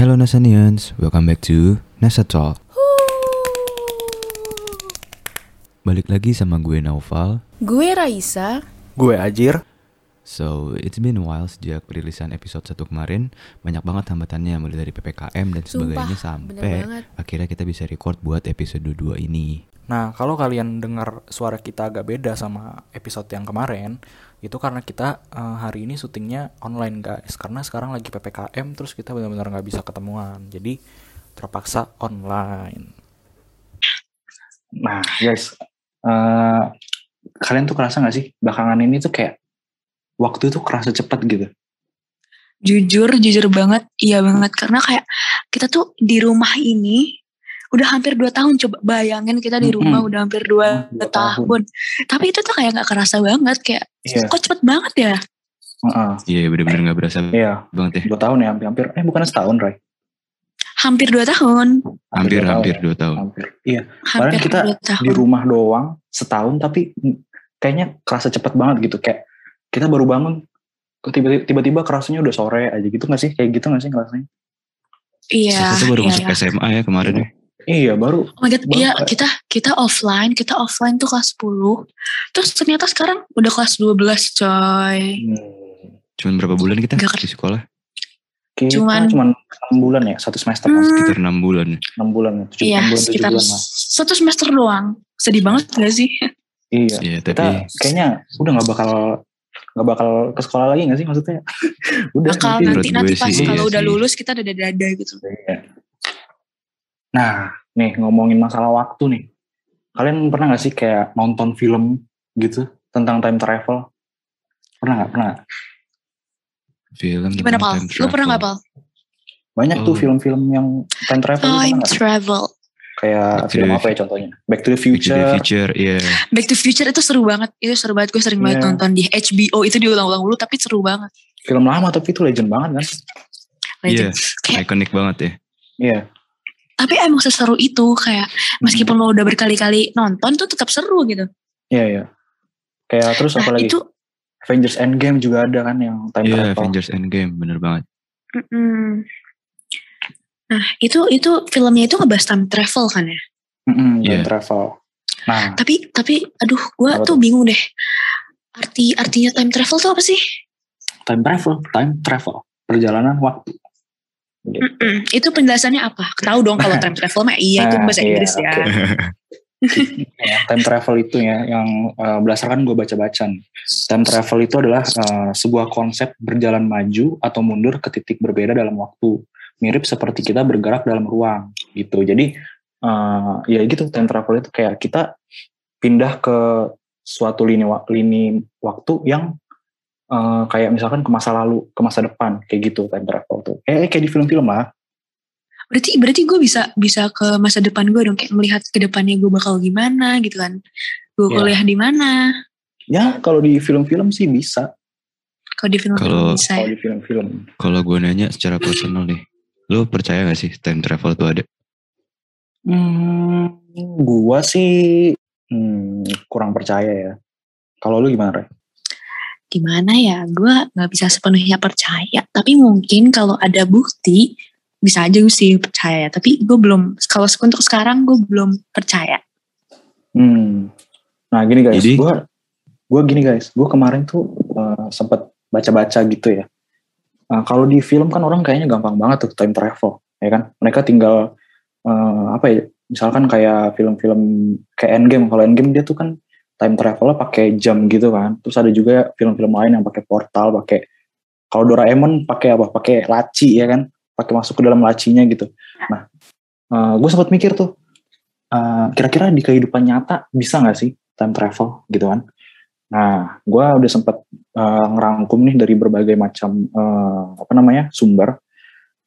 Hello Nasanians, welcome back to Nasa Talk. Balik lagi sama gue Naufal. Gue Raisa. Gue Ajir. So, it's been a while sejak perilisan episode 1 kemarin. Banyak banget hambatannya mulai dari PPKM dan sebagainya Sumpah, bener sampai akhirnya kita bisa record buat episode 2 ini. Nah, kalau kalian dengar suara kita agak beda sama episode yang kemarin, itu karena kita eh, hari ini syutingnya online guys. Karena sekarang lagi PPKM, terus kita benar-benar nggak bisa ketemuan. Jadi terpaksa online. Nah, guys, eh, kalian tuh kerasa gak sih belakangan ini tuh kayak waktu tuh kerasa cepat gitu? jujur jujur banget iya banget karena kayak kita tuh di rumah ini udah hampir dua tahun coba bayangin kita di rumah Mm-mm. udah hampir dua, Dua tahun. tapi itu tuh kayak nggak kerasa banget kayak Iya. kok cepet banget ya Heeh. Iya, bener-bener gak berasa Iya, banget ya. dua tahun ya, hampir-hampir. Eh, bukan setahun, Ray. hampir dua tahun Hampir, dua hampir tahun 2 tahun. ya. Hampir. Iya, hampir kita dua tahun di rumah doang setahun, tapi kayaknya kerasa cepet banget gitu. Kayak kita baru bangun, tiba-tiba kerasanya udah sore aja gitu gak sih? Kayak gitu gak sih kerasanya? iya Saya tuh baru iya, masuk iya. SMA ya kemarin ya. Iya, baru. Oh my god, Baru iya kita kita offline, kita offline tuh kelas 10. Terus ternyata sekarang udah kelas 12 coy. Hmm, Cuman berapa bulan kita Gak di sekolah? kita Cuman- cuman 6 bulan ya, satu semester Hmm. kan? Sekitar 6 bulan. 6 bulan, 7 Iya, bulan, 7 sekitar bulan lah. satu semester doang. Sedih banget gak sih? Iya, Iya, kita tapi kayaknya udah nggak bakal nggak bakal ke sekolah lagi nggak sih maksudnya? udah Bakal nanti- nanti nanti pas sih, kalau iya udah sih. lulus kita dada-dada gitu. Iya. Nah, nih ngomongin masalah waktu nih. Kalian pernah nggak sih kayak nonton film gitu tentang time travel? Pernah nggak? Pernah. film Gimana Pal? time Lu pernah nggak travel. Pal? Banyak tuh Oh. film-film yang time travel. Time travel. Kayak Back film the apa ya contohnya? Back to the Back to the Future. Future, iya. Back to Future itu seru banget. Itu seru banget. Gue sering banget Iya. nonton di HBO. Itu diulang-ulang dulu tapi seru banget. Film lama tapi itu legend banget kan? Iya, Legend. Kayak, iconic banget ya. Iya. Tapi emang seseru itu kayak meskipun lo udah berkali-kali nonton tuh tetap seru gitu. Iya, iya. Kayak terus apa Nah lagi? itu Avengers Endgame juga ada kan yang time Iya, travel. Avengers Endgame, bener banget. mm-mm. Nah itu itu filmnya itu ngebahas time travel kan ya. Mm-mm, Iya. time travel. Nah, Tapi tapi aduh gue tuh tuh? bingung deh. Arti artinya time travel tuh apa sih? time travel, time travel, perjalanan waktu. Gitu. Itu penjelasannya apa? Tahu dong kalau time travel mah iya itu Nah, bahasa iya, Inggris ya. oke. Ya, time travel itu ya yang eh, berdasarkan gue baca-baca nih. Time travel itu adalah eh, sebuah konsep berjalan maju atau mundur ke titik berbeda dalam waktu. Mirip seperti kita bergerak dalam ruang gitu. Jadi eh, ya gitu time travel itu kayak kita pindah ke suatu lini wa- lini waktu yang eh, kayak misalkan ke masa lalu, ke masa depan kayak gitu time travel tuh. Kayak kayak di film-film lah. Berarti berarti gue bisa bisa ke masa depan gue dong kayak melihat ke depannya gue bakal gimana gitu kan. Gue Iya. kuliah di mana? Ya kalau di film-film sih bisa. Kalau di film Kalau- bisa. Kalau ya. di film-film. Kalau gue nanya secara personal nih, lu percaya gak sih time travel tuh ada? Hmm, gua sih hmm, kurang percaya ya. Kalau lu gimana, Re? Gimana ya? Gue nggak bisa sepenuhnya percaya. Tapi mungkin kalau ada bukti bisa aja gue sih percaya. Tapi gue belum. Kalau untuk sekarang gue belum percaya. Hmm. Nah, gini guys, Jadi- gua gua gini guys, gua kemarin tuh uh, sempat baca-baca gitu ya. Nah, kalau di film kan orang kayaknya gampang banget tuh time travel, ya kan? Mereka tinggal uh, apa ya? Misalkan kayak film-film kayak Endgame. Kalau Endgame dia tuh kan time travelnya pakai jam gitu kan. Terus ada juga film-film lain yang pakai portal, pakai kalau Doraemon pakai apa? Pakai laci ya kan? Pakai masuk ke dalam lacinya gitu. Nah, gue sempat mikir tuh, uh, kira-kira di kehidupan nyata bisa nggak sih time travel gitu kan? Nah, gue udah sempat uh, ngerangkum nih dari berbagai macam uh, apa namanya sumber.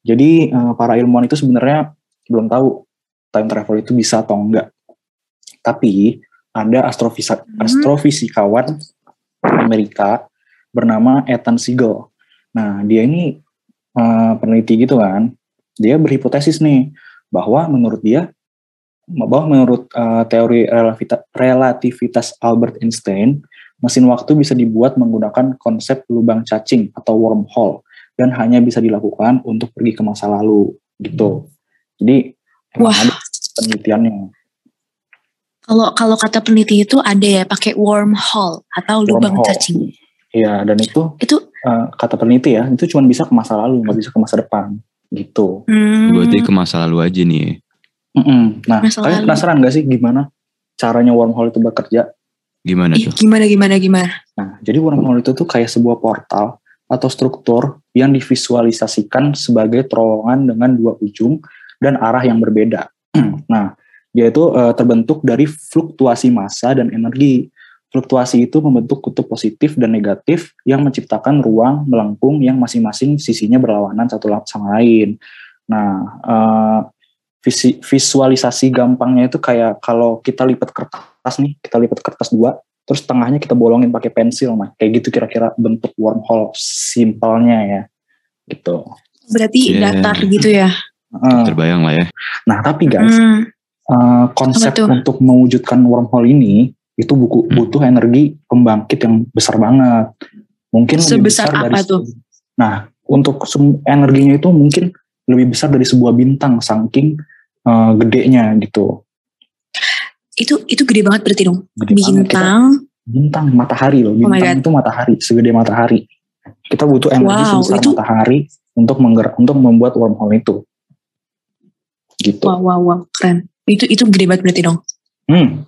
Jadi uh, para ilmuwan itu sebenarnya belum tahu time travel itu bisa atau enggak. Tapi ada astrofisa, Hmm. astrofisikawan Amerika bernama Ethan Siegel. Nah, dia ini uh, peneliti gitu kan. Dia berhipotesis nih bahwa menurut dia bahwa menurut uh, teori relativitas, relativitas Albert Einstein, mesin waktu bisa dibuat menggunakan konsep lubang cacing atau wormhole dan hanya bisa dilakukan untuk pergi ke masa lalu gitu. Jadi Wah. ada penelitiannya. Kalau kalau kata peneliti itu ada ya pakai wormhole atau lubang Wormhole. cacing. Iya, dan itu Itu eh, kata peneliti ya, itu cuma bisa ke masa lalu, nggak bisa ke masa depan gitu. hmm, Berarti ke masa lalu aja nih. Mm-mm. Nah, Masa kalian lalu. penasaran gak sih gimana caranya wormhole itu bekerja? Gimana tuh? gimana gimana gimana. Nah, jadi wormhole itu tuh kayak sebuah portal atau struktur yang divisualisasikan sebagai terowongan dengan dua ujung dan arah yang berbeda. nah, dia itu eh, terbentuk dari fluktuasi massa dan energi. Fluktuasi itu membentuk kutub positif dan negatif yang menciptakan ruang melengkung yang masing-masing sisinya berlawanan satu sama lain. Nah, eh, visi- visualisasi gampangnya itu kayak kalau kita lipat kertas nih, kita lipat kertas dua, terus tengahnya kita bolongin pakai pensil mah kayak gitu kira-kira bentuk wormhole simpelnya ya gitu Berarti Yeah. datar gitu ya. Eh, Terbayang lah ya. nah tapi guys Hmm, eh, konsep untuk mewujudkan wormhole ini itu buku Hmm. butuh energi pembangkit yang besar banget mungkin lebih Sebesar besar dari apa tuh? nah untuk energinya itu mungkin lebih besar dari sebuah bintang saking eh, gedenya gitu itu itu gede banget berarti dong. Gede. Kita- Bintang. bintang matahari loh Oh bintang God. itu matahari segede matahari kita butuh energi Wow, sebesar itu- matahari untuk menggerak untuk membuat wormhole itu gitu Wow wow wow keren. Itu itu gede banget berarti dong. Hmm.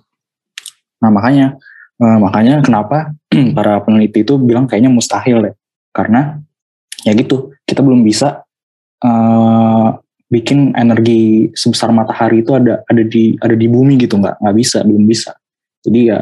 nah makanya eh, makanya kenapa para peneliti itu bilang kayaknya mustahil ya karena ya gitu kita belum bisa eh, bikin energi sebesar matahari itu ada ada di ada di bumi gitu nggak nggak bisa belum bisa jadi ya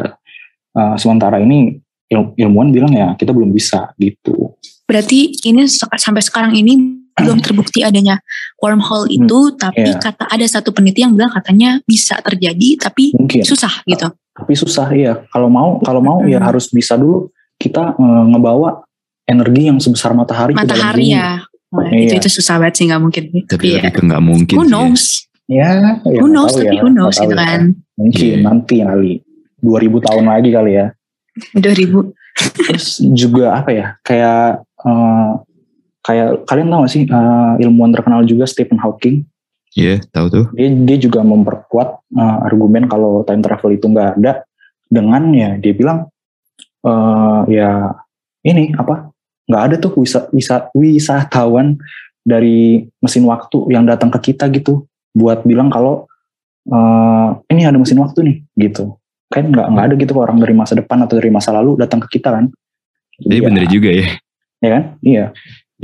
eh, sementara ini il- ilmuwan bilang ya kita belum bisa gitu Berarti ini sampai sekarang ini belum terbukti adanya wormhole itu, tapi iya. kata ada satu peneliti yang bilang katanya bisa terjadi, tapi mungkin susah gitu. tapi susah ya kalau mau kalau mau ya Mm-mm. harus bisa dulu kita eh, ngebawa energi yang sebesar matahari, ke dalam Matahari ya. Wah, Iya. Itu itu susah banget sih nggak mungkin. Tapi Iya. lebih ke nggak mungkin Who sih ya. knows? ya, ya Who knows? tahu Tapi ya, who knows gitu ya. kan. mungkin Iya. nanti kali 2000 tahun lagi kali ya 2000. terus juga apa ya kayak eh, kayak kalian tahu gak sih eh, ilmuwan terkenal juga Stephen Hawking? Iya, tahu tuh. dia dia juga memperkuat eh, argumen kalau time travel itu nggak ada dengan ya dia bilang eh, ya ini apa nggak ada tuh wisa, wisa, wisatawan dari mesin waktu yang datang ke kita gitu buat bilang kalau eh, ini ada mesin waktu nih gitu. Kan nggak nggak ada gitu orang dari masa depan atau dari masa lalu datang ke kita kan. Jadi ya, bener juga ya. ya kan? Iya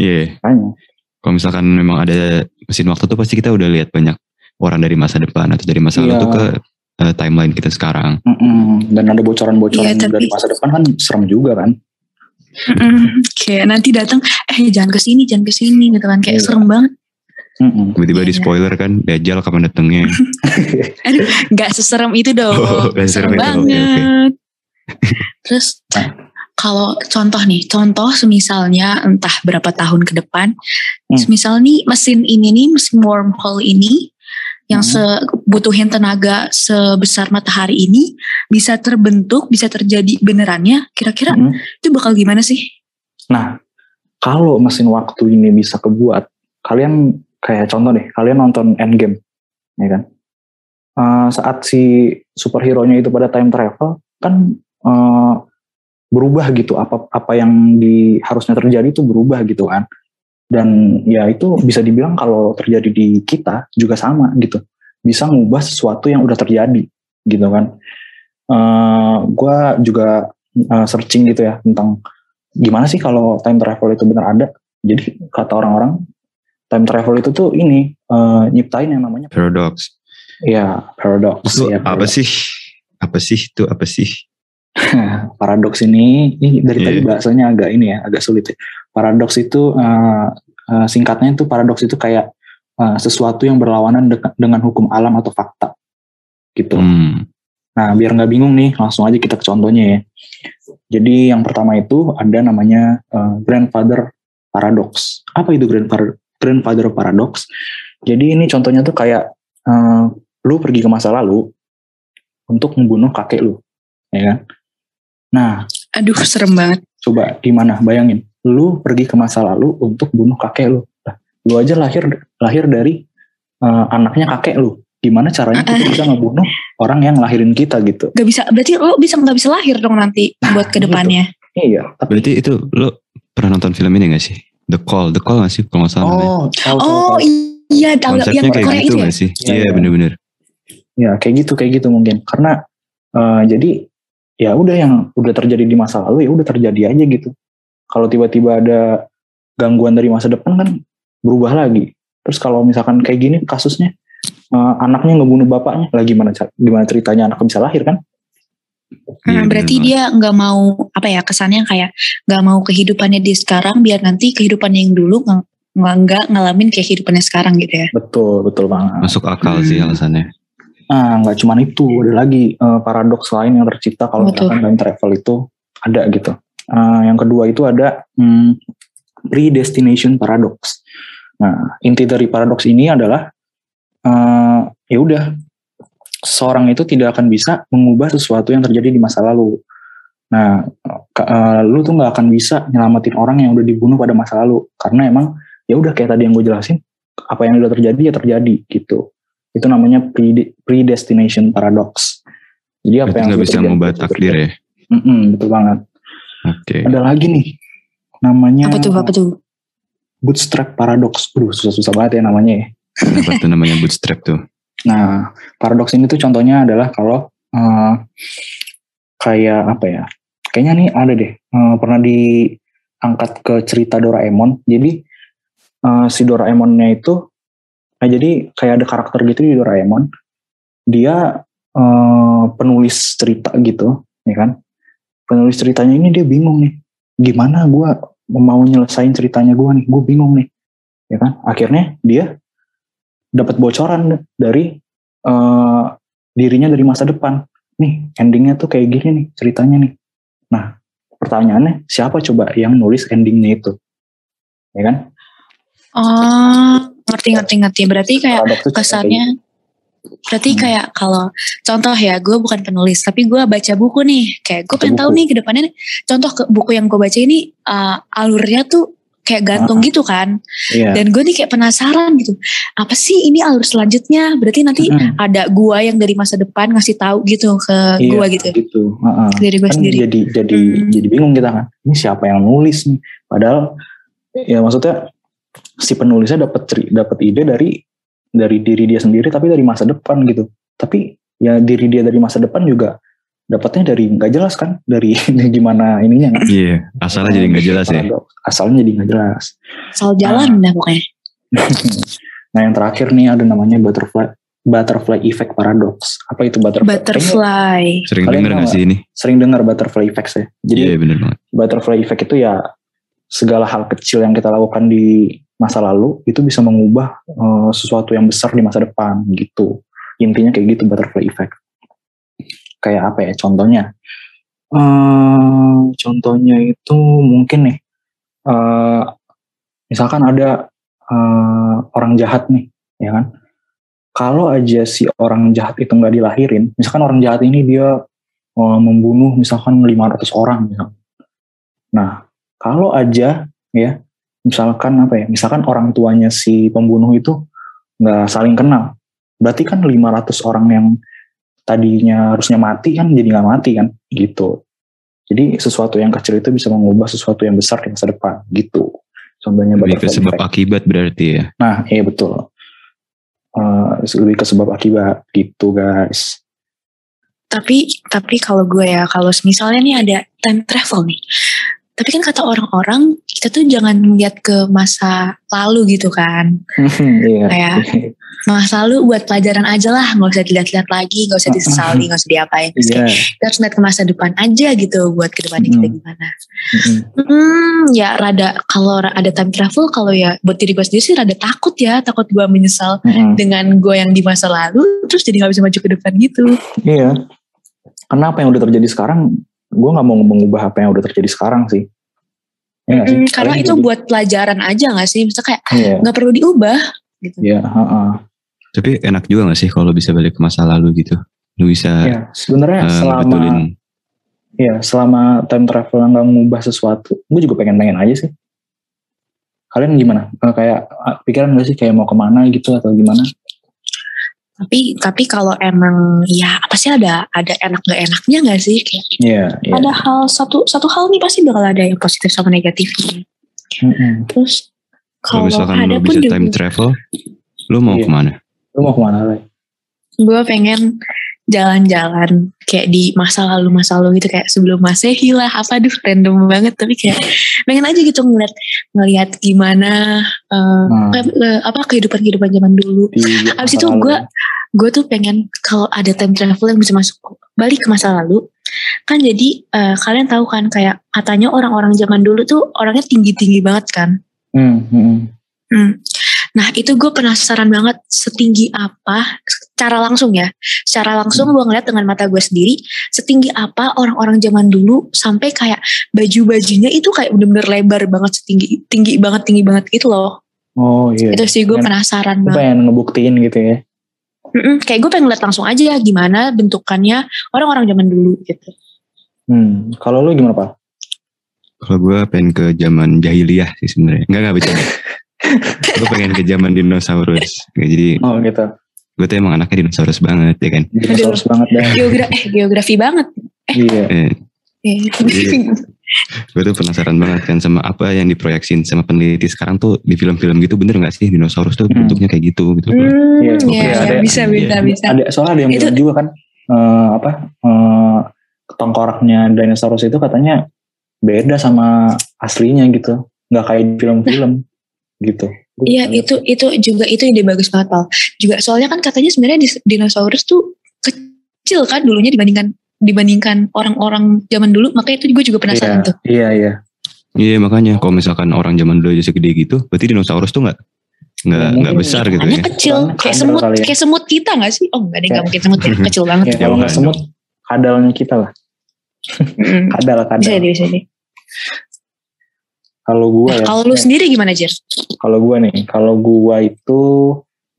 Iya. makanya Kalau misalkan memang ada mesin waktu tuh pasti kita udah lihat banyak orang dari masa depan atau dari masa lalu Iya. tuh ke eh, timeline kita sekarang. Mm-mm. dan ada bocoran-bocoran Iya, tapi- dari masa depan kan serem juga kan Mm-mm. Kayak nanti datang, eh jangan ke sini, jangan ke sini gitu kan. Kayak Iya. serem banget. Mm-mm. Tiba-tiba di Iya. spoiler kan, Dajjal kapan datangnya. Aduh, nggak seserem itu dong. Oh, seserem serem itu, banget. Terus kalau contoh nih, contoh semisalnya entah berapa tahun ke depan, Hmm. semisal nih mesin ini nih, mesin wormhole ini yang Hmm. butuhin tenaga sebesar matahari ini bisa terbentuk, bisa terjadi benerannya. Kira-kira Mm. itu bakal gimana sih? Nah, kalau mesin waktu ini bisa kebuat, kalian kayak contoh deh, kalian nonton Endgame, ya kan? Eh, saat si superhero-nya itu pada time travel, kan eh, berubah gitu, apa apa yang di harusnya terjadi itu berubah gitu kan? Dan ya itu bisa dibilang kalau terjadi di kita juga sama gitu, bisa ngubah sesuatu yang udah terjadi gitu kan? Eh, gua juga eh, searching gitu ya tentang gimana sih kalau time travel itu benar ada? Jadi kata orang-orang time travel itu tuh ini eh, nyiptain yang namanya Paradox. ya paradox Itu ya apa paradox. sih? Apa sih itu apa sih? paradoks ini, ini dari tadi Iya. bahasanya agak ini ya, agak sulit ya. Paradoks itu eh, eh, singkatnya itu paradoks itu kayak eh, sesuatu yang berlawanan deka- dengan hukum alam atau fakta gitu. Hmm. Nah, biar nggak bingung nih, langsung aja kita ke contohnya ya. Jadi yang pertama itu ada namanya eh, grandfather paradox. Apa itu grandfather grandfather paradox? Jadi ini contohnya tuh kayak eh, lu pergi ke masa lalu untuk membunuh kakek lu, ya kan? Nah, Aduh, serem banget. coba gimana bayangin, lu pergi ke masa lalu untuk bunuh kakek lu. Nah, lu aja lahir lahir dari eh, anaknya kakek lu. Gimana caranya kita bisa ngebunuh orang yang lahirin kita gitu. Gak bisa, berarti lo bisa nggak bisa lahir dong nanti buat gitu. ke depannya. Iya, tapi Berarti itu lo pernah nonton film ini gak sih? The Call, The Call gak sih kalau nggak salah oh, tahu, tahu, Oh tahu. iya, tahu yang Konsepnya kayak Korea gitu itu ya? gak sih? Iya, Iya iya. bener-bener. Ya, kayak gitu, kayak gitu mungkin. Karena eh, jadi ya udah yang udah terjadi di masa lalu ya udah terjadi aja gitu. Kalau tiba-tiba ada gangguan dari masa depan kan berubah lagi. Terus kalau misalkan kayak gini kasusnya eh, anaknya ngebunuh bapaknya, lah gimana gimana ceritanya anak bisa lahir kan? Nah, berarti dia nggak mau apa ya kesannya kayak nggak mau kehidupannya di sekarang biar nanti kehidupannya yang dulu nggak ngalamin kayak kehidupannya sekarang gitu ya. Betul, betul banget. Masuk akal sih Hmm. alasannya. Ah, nggak cuma itu, ada lagi eh, paradoks lain yang tercipta kalau misalkan time travel itu ada gitu. Ah, yang kedua itu ada hmm, predestination paradox. Nah, inti dari paradoks ini adalah eh, ya udah seorang itu tidak akan bisa mengubah sesuatu yang terjadi di masa lalu. Nah, ke- eh, lu tuh nggak akan bisa nyelamatin orang yang udah dibunuh pada masa lalu karena emang ya udah kayak tadi yang gue jelasin, apa yang udah terjadi ya terjadi gitu itu namanya prede- predestination paradox. Jadi apa Berarti yang nggak bisa mengubah itu takdir ya? Mm-mm, betul banget. Oke. Ada lagi nih, namanya Apa tuh apa tuh? bootstrap paradox. Aduh, susah-susah banget ya namanya ya. Kenapa tuh namanya bootstrap tuh? Nah, paradoks ini tuh contohnya adalah kalau eh, kayak apa ya? Kayaknya nih ada deh, eh, pernah diangkat ke cerita Doraemon. Jadi eh, si Doraemonnya itu, nah jadi kayak ada karakter gitu di Doraemon. Dia eh, penulis cerita gitu, ya kan? Penulis ceritanya ini dia bingung nih, gimana gue mau nyelesain ceritanya gue nih, gue bingung nih, ya kan? Akhirnya dia dapat bocoran dari eh, dirinya dari masa depan. Nih, endingnya tuh kayak gini nih ceritanya nih. Nah, pertanyaannya siapa coba yang nulis endingnya itu? Ya kan? Oh, ngerti ngerti ngerti. Berarti kayak kesannya berarti Hmm. kayak kalau contoh ya gue bukan penulis tapi gue baca buku nih kayak gue pengen tahu nih ke depannya nih, contoh ke buku yang gue baca ini uh, alurnya tuh kayak gantung gitu kan Iya. dan gue nih kayak penasaran gitu apa sih ini alur selanjutnya berarti nanti Mm-mm. ada gue yang dari masa depan ngasih tahu gitu ke Iya, gue gitu gitu. Heeh. dari gue Kan sendiri jadi jadi Hmm. jadi bingung kita kan. Ini siapa yang nulis nih? Padahal ya maksudnya si penulisnya dapat dapat ide dari dari diri dia sendiri tapi dari masa depan gitu. Tapi ya diri dia dari masa depan juga dapatnya dari nggak jelas kan dari gimana ininya kan. Iya, asalnya jadi nggak jelas ya. Asalnya jadi nggak jelas. asal jalan Ah. dah pokoknya nah yang terakhir nih ada namanya butterfly butterfly effect paradox. Apa itu butterfly? Kayaknya butterfly Sering Kalian denger tahu nggak sih ini? Sering dengar butterfly effect ya. Jadi Iya bener banget. butterfly effect itu ya segala hal kecil yang kita lakukan di masa lalu itu bisa mengubah eh, sesuatu yang besar di masa depan gitu. Intinya kayak gitu butterfly effect. Kayak apa ya contohnya? Eh, contohnya itu mungkin nih, eh, misalkan ada eh, orang jahat nih, ya kan? Kalau aja si orang jahat itu nggak dilahirin, misalkan orang jahat ini dia eh, membunuh misalkan 500 orang, misalkan. Nah, kalau aja ya, misalkan apa ya, misalkan orang tuanya si pembunuh itu nggak saling kenal, berarti kan 500 orang yang tadinya harusnya mati kan jadi nggak mati kan, gitu. Jadi sesuatu yang kecil itu bisa mengubah sesuatu yang besar di masa depan, gitu. Contohnya Lebih ke sebab effect. akibat berarti ya. Nah, iya betul. Eh, lebih ke sebab akibat gitu guys. tapi tapi kalau gue ya kalau misalnya nih ada time travel nih tapi kan kata orang-orang kita tuh jangan melihat ke masa lalu gitu kan Iya. Kayak masa lalu buat pelajaran aja lah nggak usah dilihat-lihat lagi nggak usah disesali nggak usah diapain Terus Iya. kayak kita harus lihat ke masa depan aja gitu buat ke depannya kita gimana Mm-mm. hmm ya rada kalau ada time travel kalau ya buat diri gue sendiri sih rada takut ya takut gue menyesal dengan gue yang di masa lalu terus jadi nggak bisa maju ke depan gitu Iya. Karena apa yang udah terjadi sekarang, gue nggak mau mengubah apa yang udah terjadi sekarang sih. Nggak sih? Karena itu jadi- buat pelajaran aja gak sih misalnya kayak Iya. nggak perlu diubah gitu Iya. heeh. Tapi enak juga gak sih kalau bisa balik ke masa lalu gitu? Lu bisa Iya. Sebenarnya eh, selama. Iya, selama time travel nggak mengubah sesuatu, gue juga pengen pengen aja sih. kalian gimana? Eh, kayak ah, pikiran gak sih kayak mau ke mana gitu atau gimana? Tapi tapi kalau emang ya apa sih ada ada enak gak enaknya nggak sih kayak Iya, iya. ada hal satu satu hal nih pasti bakal ada yang positif sama negatifnya. Mm-mm. Terus Kalau misalkan ada lo pun bisa juga time travel, lo mau Iya. ke mana? Lu mau ke mana lagi? gue pengen jalan-jalan kayak di masa lalu masa lalu gitu kayak sebelum masehi lah apa aduh random banget tapi kayak pengen aja gitu ngeliat ngeliat gimana eh, Nah. apa kehidupan kehidupan zaman dulu Di Abis masa itu lalu. gue gue tuh pengen kalau ada time travel yang bisa masuk balik ke masa lalu kan jadi eh, kalian tahu kan kayak katanya orang-orang zaman dulu tuh orangnya tinggi tinggi banget kan Hmm, hmm, Hmm. Nah itu gue penasaran banget setinggi apa secara langsung ya, secara langsung gue ngeliat dengan mata gue sendiri setinggi apa orang-orang zaman dulu sampai kayak baju-bajunya itu kayak bener-bener lebar banget setinggi tinggi banget tinggi banget gitu loh. Oh iya. Itu sih gue Pengen- penasaran banget. pengen ngebuktiin gitu ya. Mm-mm, kayak gue pengen ngeliat langsung aja gimana bentukannya orang-orang zaman dulu gitu. Hmm. Kalau lu gimana Pak? Kalau gue pengen ke zaman jahiliyah sih sebenarnya. Enggak enggak bercanda. gue pengen ke zaman dinosaurus. Jadi Oh gitu. Gue tuh emang anaknya dinosaurus banget ya kan. Dinosaurus banget dah. Geogra eh, geografi banget. iya. Eh, Eh, gue tuh penasaran banget kan sama apa yang diproyeksin sama peneliti sekarang tuh di film-film gitu bener gak sih dinosaurus tuh Hmm. bentuknya kayak gitu gitu. loh. Hmm, Iya, ya, iya, ya, ada- bisa bisa iya. bisa. Ada soalnya ada yang Itu- bilang juga kan eh, apa eh, tengkoraknya dinosaurus itu katanya beda sama aslinya gitu. Nggak kayak di film-film gitu. Iya itu itu juga itu ide bagus banget Pal. Juga soalnya kan katanya sebenarnya dinosaurus tuh kecil kan dulunya dibandingkan dibandingkan orang-orang zaman dulu. Makanya itu gue juga penasaran Iya, tuh. Iya iya. Iya makanya kalau misalkan orang zaman dulu aja segede gitu, berarti dinosaurus tuh nggak nggak Ya, nggak mungkin besar gitu ya. kecil kayak semut kali ya. kayak semut kita nggak sih? Oh enggak deh nggak Kayak- mungkin semut ya. kecil banget. Ya, kalau nggak semut kadalnya kita lah. Kadal bisa kadal. deh bisa deh. Kalau gua Nah, ya. kalau lu sendiri gimana Jir? Kalau gua nih, kalau gua itu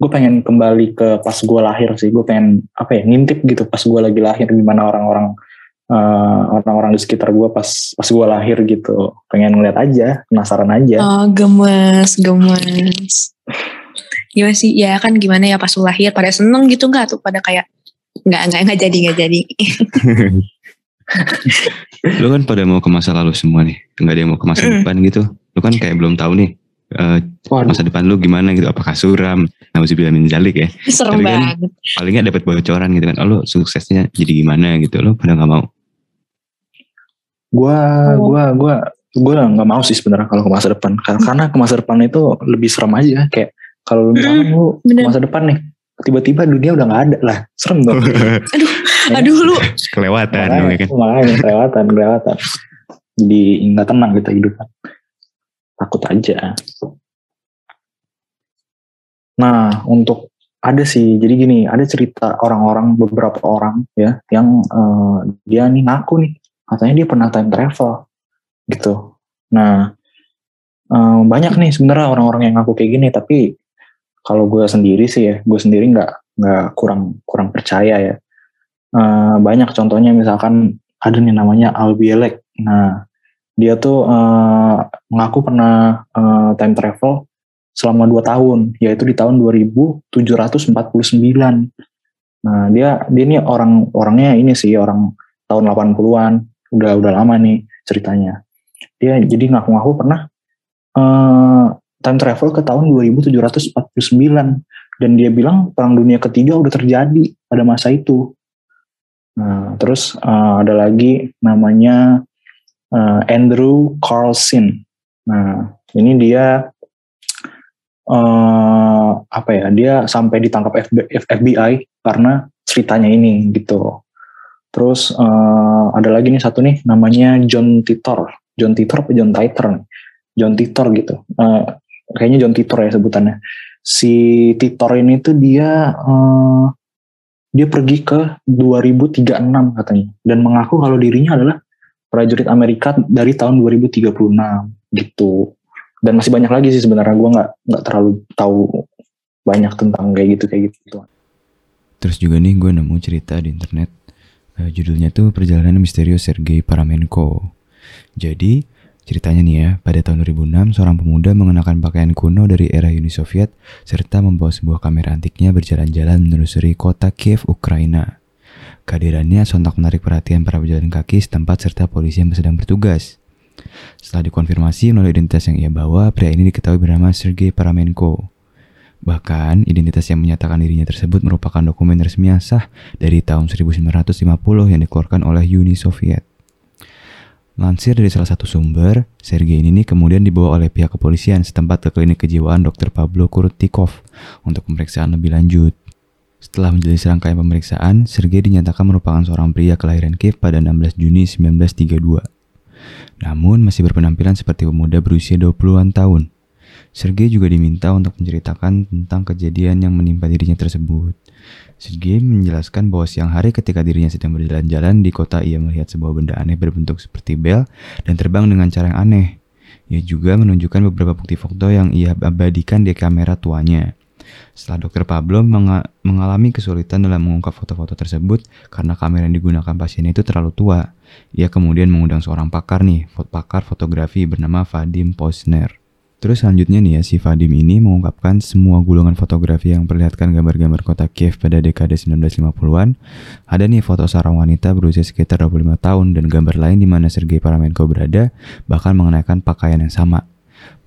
gue pengen kembali ke pas gua lahir sih. Gue pengen apa ya ngintip gitu pas gua lagi lahir gimana orang-orang eh, orang-orang di sekitar gua pas pas gua lahir gitu. Pengen ngeliat aja, penasaran aja. Oh gemes gemes. Gimana sih? Ya kan gimana ya pas lu lahir pada seneng gitu nggak tuh pada kayak nggak nggak nggak jadi nggak jadi. Lu kan pada mau ke masa lalu semua nih, nggak ada yang mau ke masa Mm. depan gitu. Lu kan kayak belum tahu nih eh, Waduh, masa depan lu gimana gitu, apakah suram, nauzubillah min zalik ya. Serem Tapi kan- banget. Paling nggak dapat bocoran gitu kan, oh lu suksesnya jadi gimana gitu, lu pada nggak mau. gua Oh. gua gua gua nggak mau sih sebenarnya kalau ke masa depan. Kar- Karena ke masa depan itu lebih serem aja. Kayak kalau lu misalkan lu ke masa depan nih, tiba-tiba dunia udah nggak ada. Lah, serem dong. Aduh lu. Kelewatan lu ya kan. makanya kelewatan kelewatan. Jadi nggak tenang kita hidup takut aja. Nah untuk ada sih jadi gini ada cerita orang-orang beberapa orang ya yang eh, dia nih ngaku nih. Katanya dia pernah time travel gitu. Nah eh, banyak nih sebenarnya orang-orang yang ngaku kayak gini tapi kalau gue sendiri sih ya gue sendiri nggak nggak kurang kurang percaya ya Eh, banyak contohnya misalkan ada nih namanya Albielek. Nah, dia tuh eh, mengaku pernah eh, time travel selama 2 tahun, yaitu di tahun 2749. Nah, dia dia ini orang orangnya ini sih orang tahun 80-an, udah udah lama nih ceritanya. Dia jadi ngaku-ngaku pernah eh, time travel ke tahun 2749 dan dia bilang perang dunia ketiga udah terjadi pada masa itu. Nah, terus eh, ada lagi namanya eh, Andrew Carlson. Nah, ini dia eh apa ya? Dia sampai ditangkap FB FBI karena ceritanya ini gitu. Terus eh, ada lagi nih satu nih namanya John Titor. John Titor apa John Titor? John Titor gitu. Eh, kayaknya John Titor ya sebutannya. Si Titor ini tuh dia eh, dia pergi ke 2036 katanya. Dan mengaku kalau dirinya adalah prajurit Amerika dari tahun 2036 gitu. Dan masih banyak lagi sih sebenarnya. Gue nggak nggak terlalu tahu banyak tentang kayak gitu kayak gitu Terus juga nih gue nemu cerita di internet. Eh, judulnya tuh Perjalanan Misterius Sergei Paramenko. Jadi Ceritanya nih ya, pada tahun 2006 seorang pemuda mengenakan pakaian kuno dari era Uni Soviet serta membawa sebuah kamera antiknya berjalan-jalan menelusuri kota Kiev, Ukraina. Kehadirannya sontak menarik perhatian para pejalan kaki setempat serta polisi yang sedang bertugas. Setelah dikonfirmasi melalui identitas yang ia bawa, pria ini diketahui bernama Sergei Paramenko. Bahkan, identitas yang menyatakan dirinya tersebut merupakan dokumen resmi yang sah dari tahun 1950 yang dikeluarkan oleh Uni Soviet. Lansir dari salah satu sumber, Sergei ini kemudian dibawa oleh pihak kepolisian setempat ke klinik kejiwaan Dr. Pablo Kurutikov untuk pemeriksaan lebih lanjut. Setelah menjalani serangkaian pemeriksaan, Sergei dinyatakan merupakan seorang pria kelahiran Kiev pada 16 Juni 1932. Namun masih berpenampilan seperti pemuda berusia 20-an tahun. Sergei juga diminta untuk menceritakan tentang kejadian yang menimpa dirinya tersebut. Sergei menjelaskan bahwa siang hari ketika dirinya sedang berjalan-jalan di kota ia melihat sebuah benda aneh berbentuk seperti bel dan terbang dengan cara yang aneh. Ia juga menunjukkan beberapa bukti foto yang ia abadikan di kamera tuanya. Setelah dokter Pablo menga mengalami kesulitan dalam mengungkap foto-foto tersebut karena kamera yang digunakan pasien itu terlalu tua, ia kemudian mengundang seorang pakar nih, pakar fotografi bernama Vadim Posner. Terus selanjutnya nih ya, si Vadim ini mengungkapkan semua gulungan fotografi yang perlihatkan gambar-gambar kota Kiev pada dekade 1950-an. Ada nih foto seorang wanita berusia sekitar 25 tahun dan gambar lain di mana Sergei Paramenko berada, bahkan mengenakan pakaian yang sama.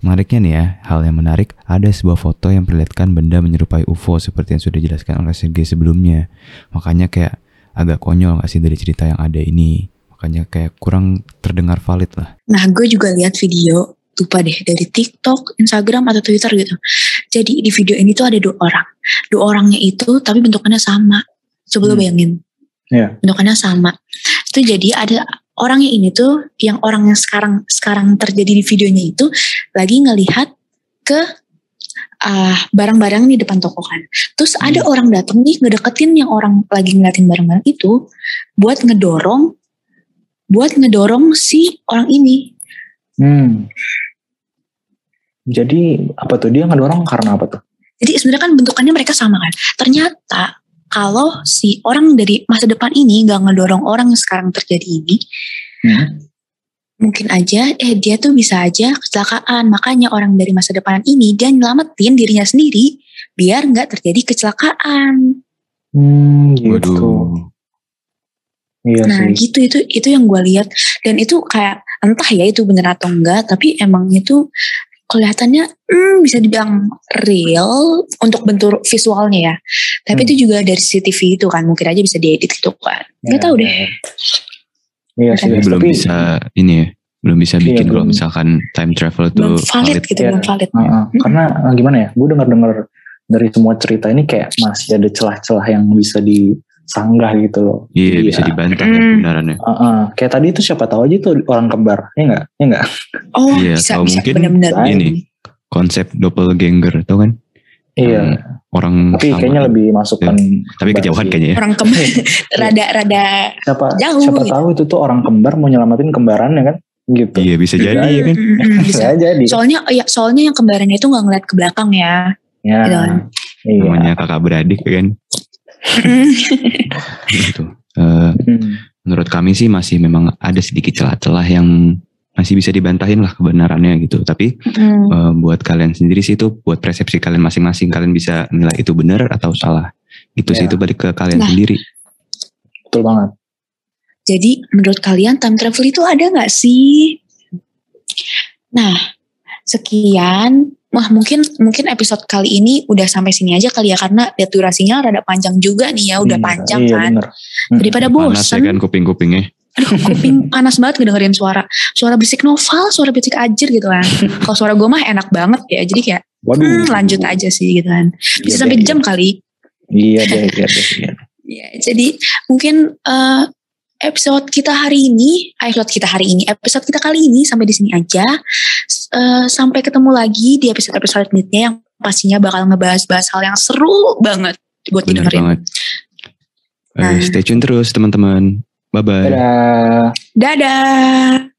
Menariknya nih ya, hal yang menarik, ada sebuah foto yang perlihatkan benda menyerupai UFO seperti yang sudah dijelaskan oleh Sergei sebelumnya. Makanya kayak agak konyol gak sih dari cerita yang ada ini. Makanya kayak kurang terdengar valid lah. Nah, gue juga lihat video lupa deh dari TikTok, Instagram atau Twitter gitu. Jadi di video ini tuh ada dua orang. Dua orangnya itu tapi bentukannya sama. Coba lo Hmm. bayangin. Iya. Bentukannya sama. Itu jadi ada orangnya ini tuh yang orang yang sekarang sekarang terjadi di videonya itu lagi ngelihat ke ah, barang-barang di depan toko kan. Terus ada orang datang nih ngedeketin yang orang lagi ngeliatin barang-barang itu buat ngedorong buat ngedorong si orang ini Hmm. Jadi apa tuh dia ngedorong karena apa tuh? Jadi sebenarnya kan bentukannya mereka sama kan. Ternyata kalau si orang dari masa depan ini nggak ngedorong orang yang sekarang terjadi ini, Hmm. mungkin aja eh dia tuh bisa aja kecelakaan. Makanya orang dari masa depan ini dia nyelamatin dirinya sendiri biar nggak terjadi kecelakaan. Hmm, gitu. Waduh. Iya Nah sih. gitu itu itu yang gue lihat dan itu kayak entah ya itu bener atau enggak tapi emang itu kelihatannya hmm, bisa dibilang real untuk bentuk visualnya ya. Tapi Hmm. itu juga dari CCTV itu kan mungkin aja bisa diedit gitu kan. Ya, tahu deh. ya. Iya sih. Tapi belum Tapi bisa ini ya, belum bisa Iya, bikin kalau belum. misalkan time travel itu Belum valid gitu, Iya. belum valid. uh, uh, karena uh, gimana ya? Gue dengar-dengar dari semua cerita ini kayak masih ada celah-celah yang bisa disanggah gitu loh. Iya, bisa dibantah ya Mm. kebenarannya. Uh, uh, kayak tadi itu siapa tahu aja tuh orang kembar, ya enggak? Ya enggak? Oh Iya, bisa bisa mungkin benar-benar. ini. Konsep doppelganger tau kan? Iya. Hmm, Orang Tapi sama. kayaknya lebih masukkan Tapi kembar kejauhan sih. kayaknya ya. Orang kembar rada-rada Siapa Jauh siapa gitu. tahu itu tuh orang kembar mau nyelamatin kembarannya kan? Gitu. Iya bisa jadi ya kan. Bisa. Bisa jadi. Soalnya ya soalnya yang kembarannya itu nggak ngeliat ke belakang ya. Ya. Gitu kan. Iya. Namanya kakak beradik kan. Gitu. Eh, Hmm. menurut kami sih masih memang ada sedikit celah-celah yang masih bisa dibantahin lah kebenarannya gitu. Tapi Mm. eh, buat kalian sendiri sih itu buat persepsi kalian masing-masing kalian bisa nilai itu benar atau salah. Itu sih Ya. itu balik ke kalian Nah. sendiri. Betul banget. Jadi menurut kalian time travel itu ada nggak sih? Nah, sekian. Wah mungkin mungkin episode kali ini udah sampai sini aja kali ya karena lihat durasinya rada panjang juga nih ya udah Iya, panjang iya, kan. bener. Daripada Panas ya bosan, kan kuping-kupingnya. aduh kuping panas banget ngedengerin suara suara berisik novel, suara berisik ajir gitu kan. Kalau suara gue mah enak banget ya, jadi kayak Waduh. hmm, lanjut aja sih gitu kan. Iya Bisa sampai deh, jam kali. Iya deh, iya deh. Iya. Ya, jadi mungkin eh, episode kita hari ini, episode kita hari ini, episode kita kali ini sampai di sini aja. Eh, sampai ketemu lagi di episode-episode selanjutnya yang pastinya bakal ngebahas-bahas hal yang seru banget buat Benar didengerin. banget. Eh, Nah. stay tune terus teman-teman. Bye bye. Dadah. Dadah.